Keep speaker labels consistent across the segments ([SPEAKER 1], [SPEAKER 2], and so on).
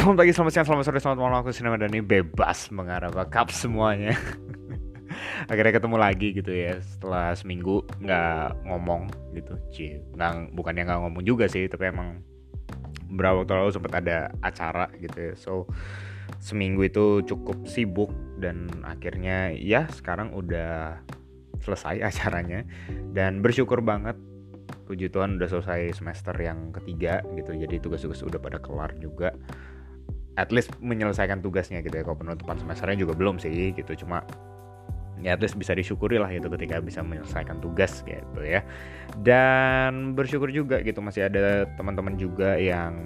[SPEAKER 1] Selamat pagi, selamat siang, selamat sore, selamat malam. Aku Sinema dan ini bebas mengarah cup semuanya. Akhirnya ketemu lagi gitu ya Setelah seminggu nggak ngomong gitu. Cie, nggak, bukannya nggak ngomong juga sih Tapi emang beberapa waktu lalu sempat ada acara gitu ya. So seminggu itu cukup sibuk Dan akhirnya ya sekarang udah selesai acaranya. Dan bersyukur banget puji Tuhan udah selesai semester yang ketiga gitu. Jadi tugas-tugas udah pada kelar juga at least menyelesaikan tugasnya gitu ya. Kalau penutupan semesternya juga belum sih gitu. Cuma ya at least bisa disyukuri lah gitu ketika bisa menyelesaikan tugas gitu ya. Dan bersyukur juga gitu masih ada teman-teman juga yang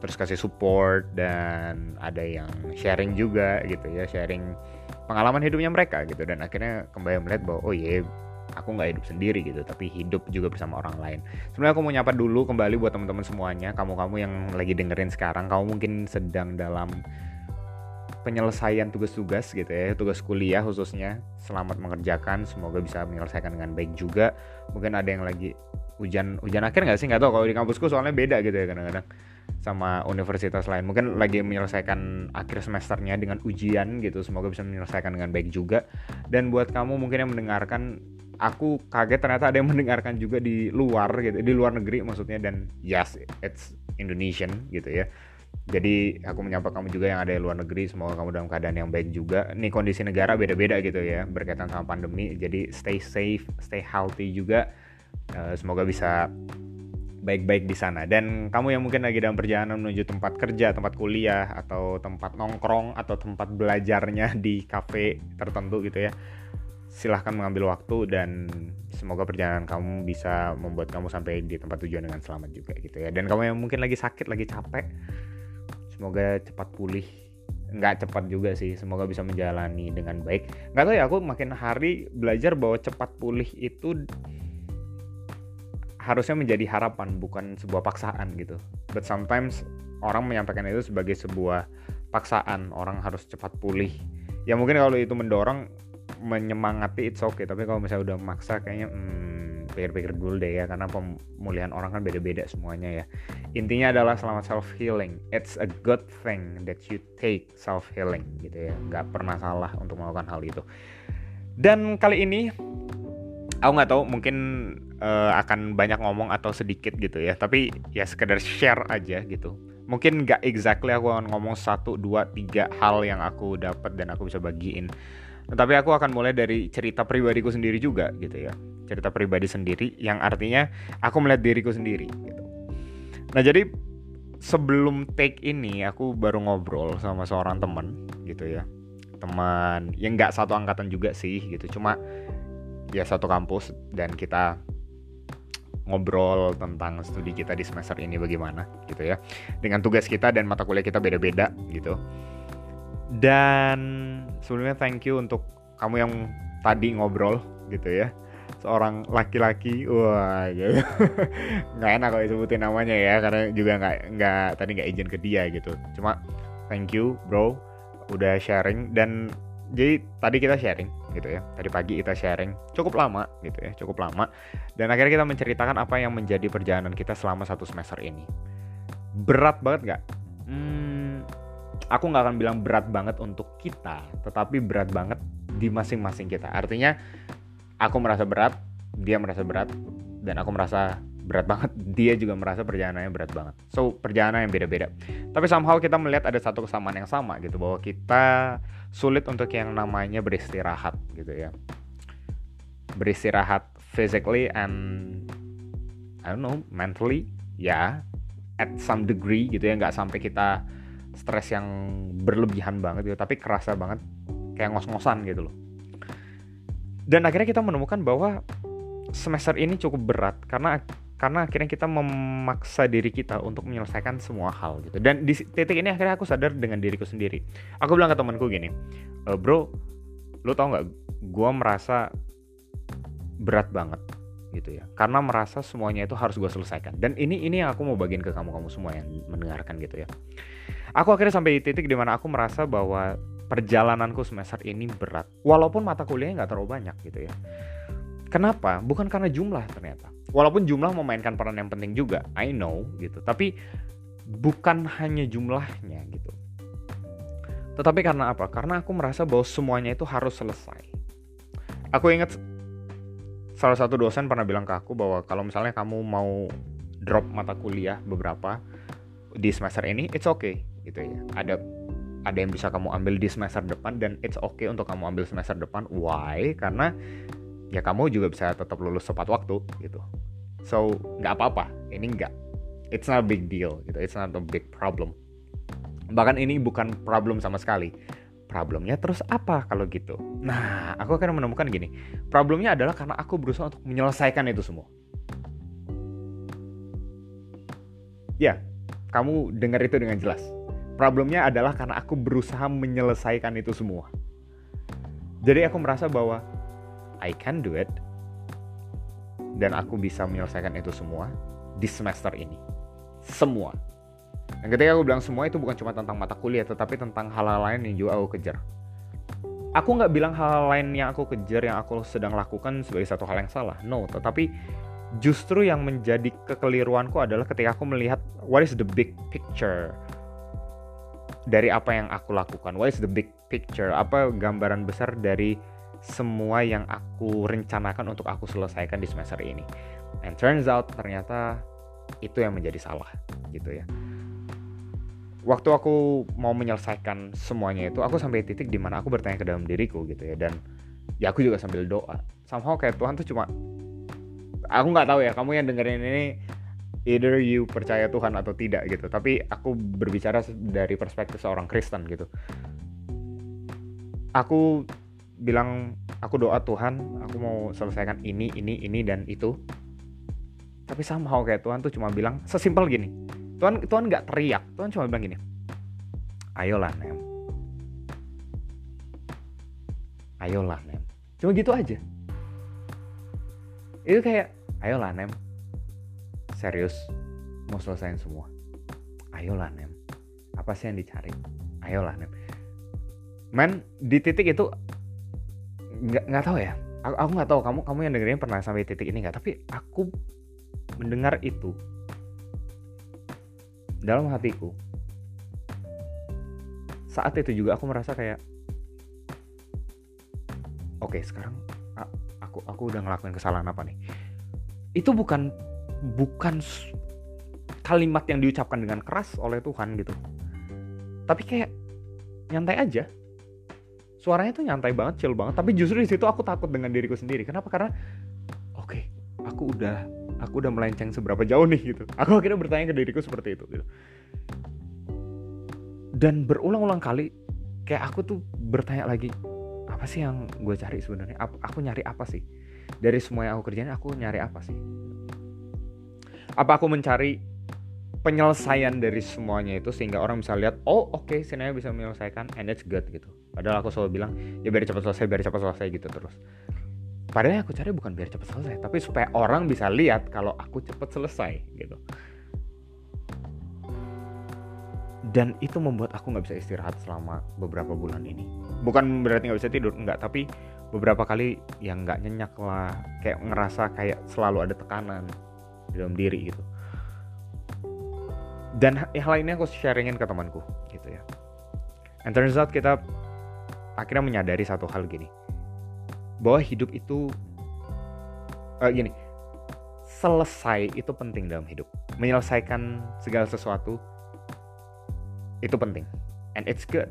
[SPEAKER 1] terus kasih support dan ada yang sharing juga gitu ya sharing pengalaman hidupnya mereka gitu. Dan akhirnya kembali melihat bahwa oh iya aku nggak hidup sendiri gitu tapi hidup juga bersama orang lain. Sebenarnya aku mau nyapa dulu kembali buat teman-teman semuanya kamu-kamu yang lagi dengerin sekarang. Kamu mungkin sedang dalam penyelesaian tugas-tugas gitu ya tugas kuliah khususnya. Selamat mengerjakan semoga bisa menyelesaikan dengan baik juga. Mungkin ada yang lagi hujan hujan akhir nggak sih? Nggak tahu kalau di kampusku soalnya beda gitu ya kadang-kadang sama universitas lain. Mungkin lagi menyelesaikan akhir semesternya dengan ujian gitu semoga bisa menyelesaikan dengan baik juga. Dan buat kamu mungkin yang mendengarkan aku kaget ternyata ada yang mendengarkan juga di luar gitu di luar negeri maksudnya dan yes it's Indonesian gitu ya. Jadi aku menyapa kamu juga yang ada di luar negeri semoga kamu dalam keadaan yang baik juga. Ini kondisi negara beda-beda gitu ya berkaitan sama pandemi. Jadi stay safe stay healthy juga. Uh, semoga bisa baik-baik di sana. Dan kamu yang mungkin lagi dalam perjalanan menuju tempat kerja, tempat kuliah atau tempat nongkrong atau tempat belajarnya di cafe tertentu gitu ya silahkan mengambil waktu dan semoga perjalanan kamu bisa membuat kamu sampai di tempat tujuan dengan selamat juga gitu ya. Dan kamu yang mungkin lagi sakit lagi capek semoga cepat pulih. Nggak cepat juga sih semoga bisa menjalani dengan baik. Nggak tahu ya aku makin hari belajar bahwa cepat pulih itu harusnya menjadi harapan bukan sebuah paksaan gitu. But sometimes orang menyampaikan itu sebagai sebuah paksaan. Orang harus cepat pulih. Ya mungkin kalau itu mendorong menyemangati it's okay. Tapi kalau misalnya udah maksa kayaknya hmm, pikir-pikir dulu deh ya karena pemulihan orang kan beda-beda semuanya ya. Intinya adalah selama self healing it's a good thing that you take self healing gitu ya. Nggak pernah salah untuk melakukan hal itu. Dan kali ini aku nggak tahu mungkin uh, akan banyak ngomong atau sedikit gitu ya. Tapi ya sekedar share aja gitu. Mungkin nggak exactly aku akan ngomong satu dua tiga hal yang aku dapat dan aku bisa bagiin tapi aku akan mulai dari cerita pribadiku sendiri juga gitu ya. Cerita pribadi sendiri yang artinya aku melihat diriku sendiri gitu. Nah, jadi sebelum take ini aku baru ngobrol sama seorang teman gitu ya. Teman yang nggak satu angkatan juga sih gitu. Cuma ya satu kampus dan kita ngobrol tentang studi kita di semester ini bagaimana gitu ya dengan tugas kita dan mata kuliah kita beda-beda gitu dan sebelumnya thank you untuk kamu yang tadi ngobrol gitu ya. Seorang laki-laki wah gitu. Nggak enak kalau disebutin namanya ya karena juga nggak nggak tadi nggak izin ke dia gitu. Cuma thank you bro udah sharing. Dan jadi tadi kita sharing gitu ya. Tadi pagi kita sharing. Cukup lama gitu ya cukup lama. Dan akhirnya kita menceritakan apa yang menjadi perjalanan kita selama satu semester ini. Berat banget nggak? Hmm, aku nggak akan bilang berat banget untuk kita, tetapi berat banget di masing-masing kita. Artinya aku merasa berat, dia merasa berat, dan aku merasa berat banget, dia juga merasa perjalanannya berat banget. So, perjalanan yang beda-beda. Tapi somehow kita melihat ada satu kesamaan yang sama gitu, bahwa kita sulit untuk yang namanya beristirahat gitu ya. Beristirahat physically and I don't know, mentally, ya, yeah, at some degree gitu ya, nggak sampai kita stres yang berlebihan banget gitu tapi kerasa banget kayak ngos-ngosan gitu loh. Dan akhirnya kita menemukan bahwa semester ini cukup berat karena karena akhirnya kita memaksa diri kita untuk menyelesaikan semua hal gitu. Dan di titik ini akhirnya aku sadar dengan diriku sendiri. Aku bilang ke temanku gini e, bro lo tau nggak gue merasa berat banget gitu ya. Karena merasa semuanya itu harus gue selesaikan. Dan ini ini yang aku mau bagiin ke kamu kamu semua yang mendengarkan gitu ya aku akhirnya sampai di titik di mana aku merasa bahwa perjalananku semester ini berat. Walaupun mata kuliahnya nggak terlalu banyak gitu ya. Kenapa? Bukan karena jumlah ternyata. Walaupun jumlah memainkan peran yang penting juga I know gitu. Tapi bukan hanya jumlahnya gitu. Tetapi karena apa? Karena aku merasa bahwa semuanya itu harus selesai. Aku ingat salah satu dosen pernah bilang ke aku bahwa kalau misalnya kamu mau drop mata kuliah beberapa di semester ini it's okay gitu ya. Ada ada yang bisa kamu ambil di semester depan dan it's okay untuk kamu ambil semester depan. Why? Karena ya kamu juga bisa tetap lulus tepat waktu gitu. So nggak apa-apa. Ini nggak it's not a big deal gitu. It's not a big problem. Bahkan ini bukan problem sama sekali. Problemnya terus apa kalau gitu? Nah aku akan menemukan gini. Problemnya adalah karena aku berusaha untuk menyelesaikan itu semua. Ya kamu dengar itu dengan jelas problemnya adalah karena aku berusaha menyelesaikan itu semua. Jadi aku merasa bahwa I can do it. Dan aku bisa menyelesaikan itu semua di semester ini. Semua. Dan ketika aku bilang semua itu bukan cuma tentang mata kuliah, tetapi tentang hal-hal lain yang juga aku kejar. Aku nggak bilang hal-hal lain yang aku kejar, yang aku sedang lakukan sebagai satu hal yang salah. No, tetapi justru yang menjadi kekeliruanku adalah ketika aku melihat what is the big picture dari apa yang aku lakukan. What is the big picture? Apa gambaran besar dari semua yang aku rencanakan untuk aku selesaikan di semester ini. And turns out ternyata itu yang menjadi salah gitu ya waktu aku mau menyelesaikan semuanya itu aku sampai titik di mana aku bertanya ke dalam diriku gitu ya dan ya aku juga sambil doa somehow kayak Tuhan tuh cuma aku nggak tahu ya kamu yang dengerin ini either you percaya Tuhan atau tidak gitu. Tapi aku berbicara dari perspektif seorang Kristen gitu. Aku bilang aku doa Tuhan aku mau selesaikan ini ini ini dan itu. Tapi somehow kayak Tuhan tuh cuma bilang sesimpel gini Tuhan Tuhan nggak teriak Tuhan cuma bilang gini ayolah nem ayolah nem cuma gitu aja. Itu kayak ayolah nem serius mau selesaiin semua. Ayolah nem. Apa sih yang dicari? Ayolah nem. Men di titik itu nggak nggak tahu ya. Aku aku nggak tahu. Kamu kamu yang dengerin pernah sampai titik ini nggak? Tapi aku mendengar itu dalam hatiku saat itu juga aku merasa kayak oke okay, sekarang aku aku udah ngelakuin kesalahan apa nih? Itu bukan bukan kalimat yang diucapkan dengan keras oleh Tuhan gitu. Tapi kayak nyantai aja. Suaranya tuh nyantai banget chill banget. Tapi justru di situ aku takut dengan diriku sendiri. Kenapa? Karena oke okay, aku udah aku udah melenceng seberapa jauh nih gitu. Aku akhirnya bertanya ke diriku seperti itu gitu. Dan berulang-ulang kali kayak aku tuh bertanya lagi apa sih yang gue cari sebenarnya? Aku nyari apa sih? Dari semua yang aku kerjain aku nyari apa sih apa aku mencari penyelesaian dari semuanya itu sehingga orang bisa lihat oh oke okay, Sinaya bisa menyelesaikan and it's good gitu padahal aku selalu bilang ya biar cepat selesai biar cepat selesai gitu terus Padahal yang aku cari bukan biar cepat selesai, tapi supaya orang bisa lihat kalau aku cepat selesai gitu. Dan itu membuat aku nggak bisa istirahat selama beberapa bulan ini. Bukan berarti nggak bisa tidur, enggak, tapi beberapa kali yang nggak nyenyak lah, kayak ngerasa kayak selalu ada tekanan di dalam diri gitu. Dan hal ini aku sharingin ke temanku gitu ya. And turns out kita akhirnya menyadari satu hal gini. Bahwa hidup itu uh, gini selesai itu penting dalam hidup. Menyelesaikan segala sesuatu itu penting. And it's good.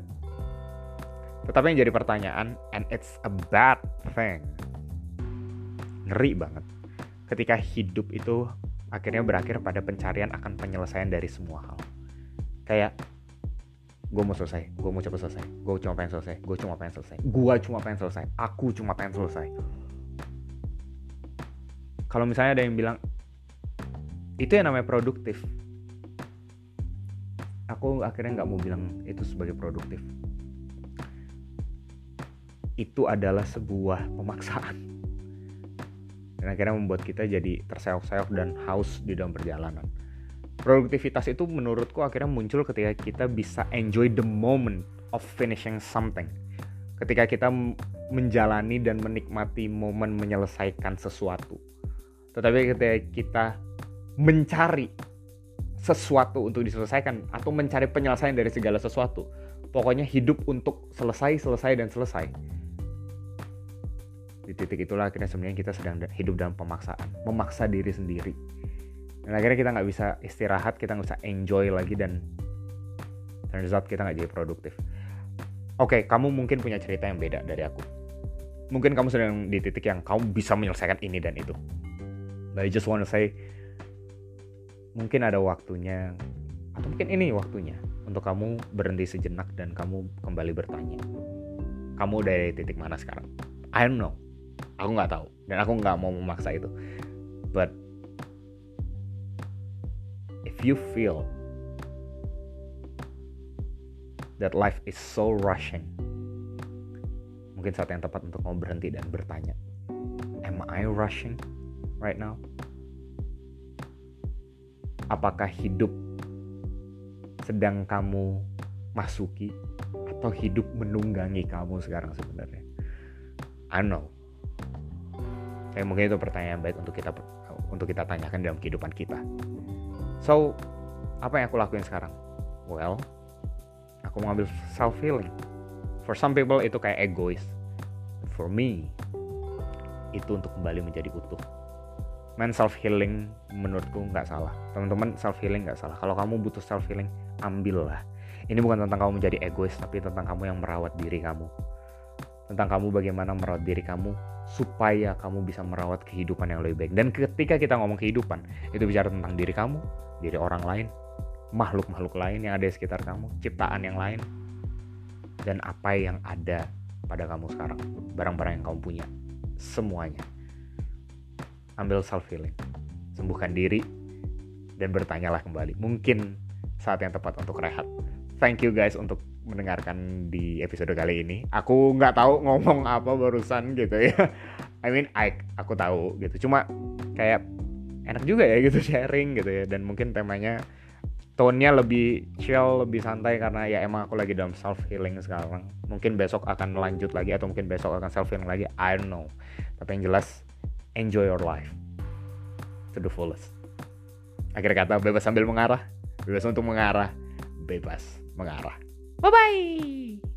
[SPEAKER 1] Tetapi yang jadi pertanyaan and it's a bad thing. Ngeri banget. Ketika hidup itu akhirnya berakhir pada pencarian akan penyelesaian dari semua hal. Kayak gue mau selesai gue mau cepet selesai gue cuma pengen selesai gue cuma pengen selesai gue cuma pengen selesai aku cuma pengen selesai. Kalau misalnya ada yang bilang itu yang namanya produktif. Aku akhirnya nggak mau bilang itu sebagai produktif. Itu adalah sebuah pemaksaan dan akhirnya membuat kita jadi terseok-seok dan haus di dalam perjalanan produktivitas itu menurutku akhirnya muncul ketika kita bisa enjoy the moment of finishing something ketika kita menjalani dan menikmati momen menyelesaikan sesuatu tetapi ketika kita mencari sesuatu untuk diselesaikan atau mencari penyelesaian dari segala sesuatu. Pokoknya hidup untuk selesai, selesai dan selesai. Di titik itulah akhirnya sebenarnya kita sedang hidup dalam pemaksaan, memaksa diri sendiri. Dan akhirnya kita nggak bisa istirahat, kita nggak bisa enjoy lagi dan turns out kita nggak jadi produktif. Oke, okay, kamu mungkin punya cerita yang beda dari aku. Mungkin kamu sedang di titik yang kamu bisa menyelesaikan ini dan itu. But I just wanna say, mungkin ada waktunya atau mungkin ini waktunya untuk kamu berhenti sejenak dan kamu kembali bertanya kamu dari titik mana sekarang I don't know aku nggak tahu. Dan aku nggak mau memaksa itu. But if you feel that life is so rushing mungkin saat yang tepat untuk kamu berhenti dan bertanya am I rushing right now? Apakah hidup sedang kamu masuki atau hidup menunggangi kamu sekarang sebenarnya? I know Kayak mungkin itu pertanyaan baik untuk kita untuk kita tanyakan dalam kehidupan kita. So apa yang aku lakuin sekarang? Well aku mengambil self healing for some people itu kayak egois. For me itu untuk kembali menjadi utuh. Main self healing menurutku nggak salah. Teman-teman self healing nggak salah. Kalau kamu butuh self healing ambillah. Ini bukan tentang kamu menjadi egois tapi tentang kamu yang merawat diri kamu tentang kamu bagaimana merawat diri kamu supaya kamu bisa merawat kehidupan yang lebih baik. Dan ketika kita ngomong kehidupan itu bicara tentang diri kamu diri orang lain makhluk-makhluk lain yang ada di sekitar kamu ciptaan yang lain dan apa yang ada pada kamu sekarang barang-barang yang kamu punya semuanya. Ambil self healing sembuhkan diri dan bertanyalah kembali. Mungkin saat yang tepat untuk rehat. Thank you guys untuk mendengarkan di episode kali ini aku nggak tahu ngomong apa barusan gitu ya I mean I aku tahu gitu cuma kayak enak juga ya gitu sharing gitu ya dan mungkin temanya tone-nya lebih chill, lebih santai karena ya emang aku lagi dalam self healing sekarang. Mungkin besok akan lanjut lagi atau mungkin besok akan self healing lagi, I don't know. Tapi yang jelas enjoy your life to the fullest. Akhir kata bebas sambil mengarah, bebas untuk mengarah, bebas mengarah. Bye bye.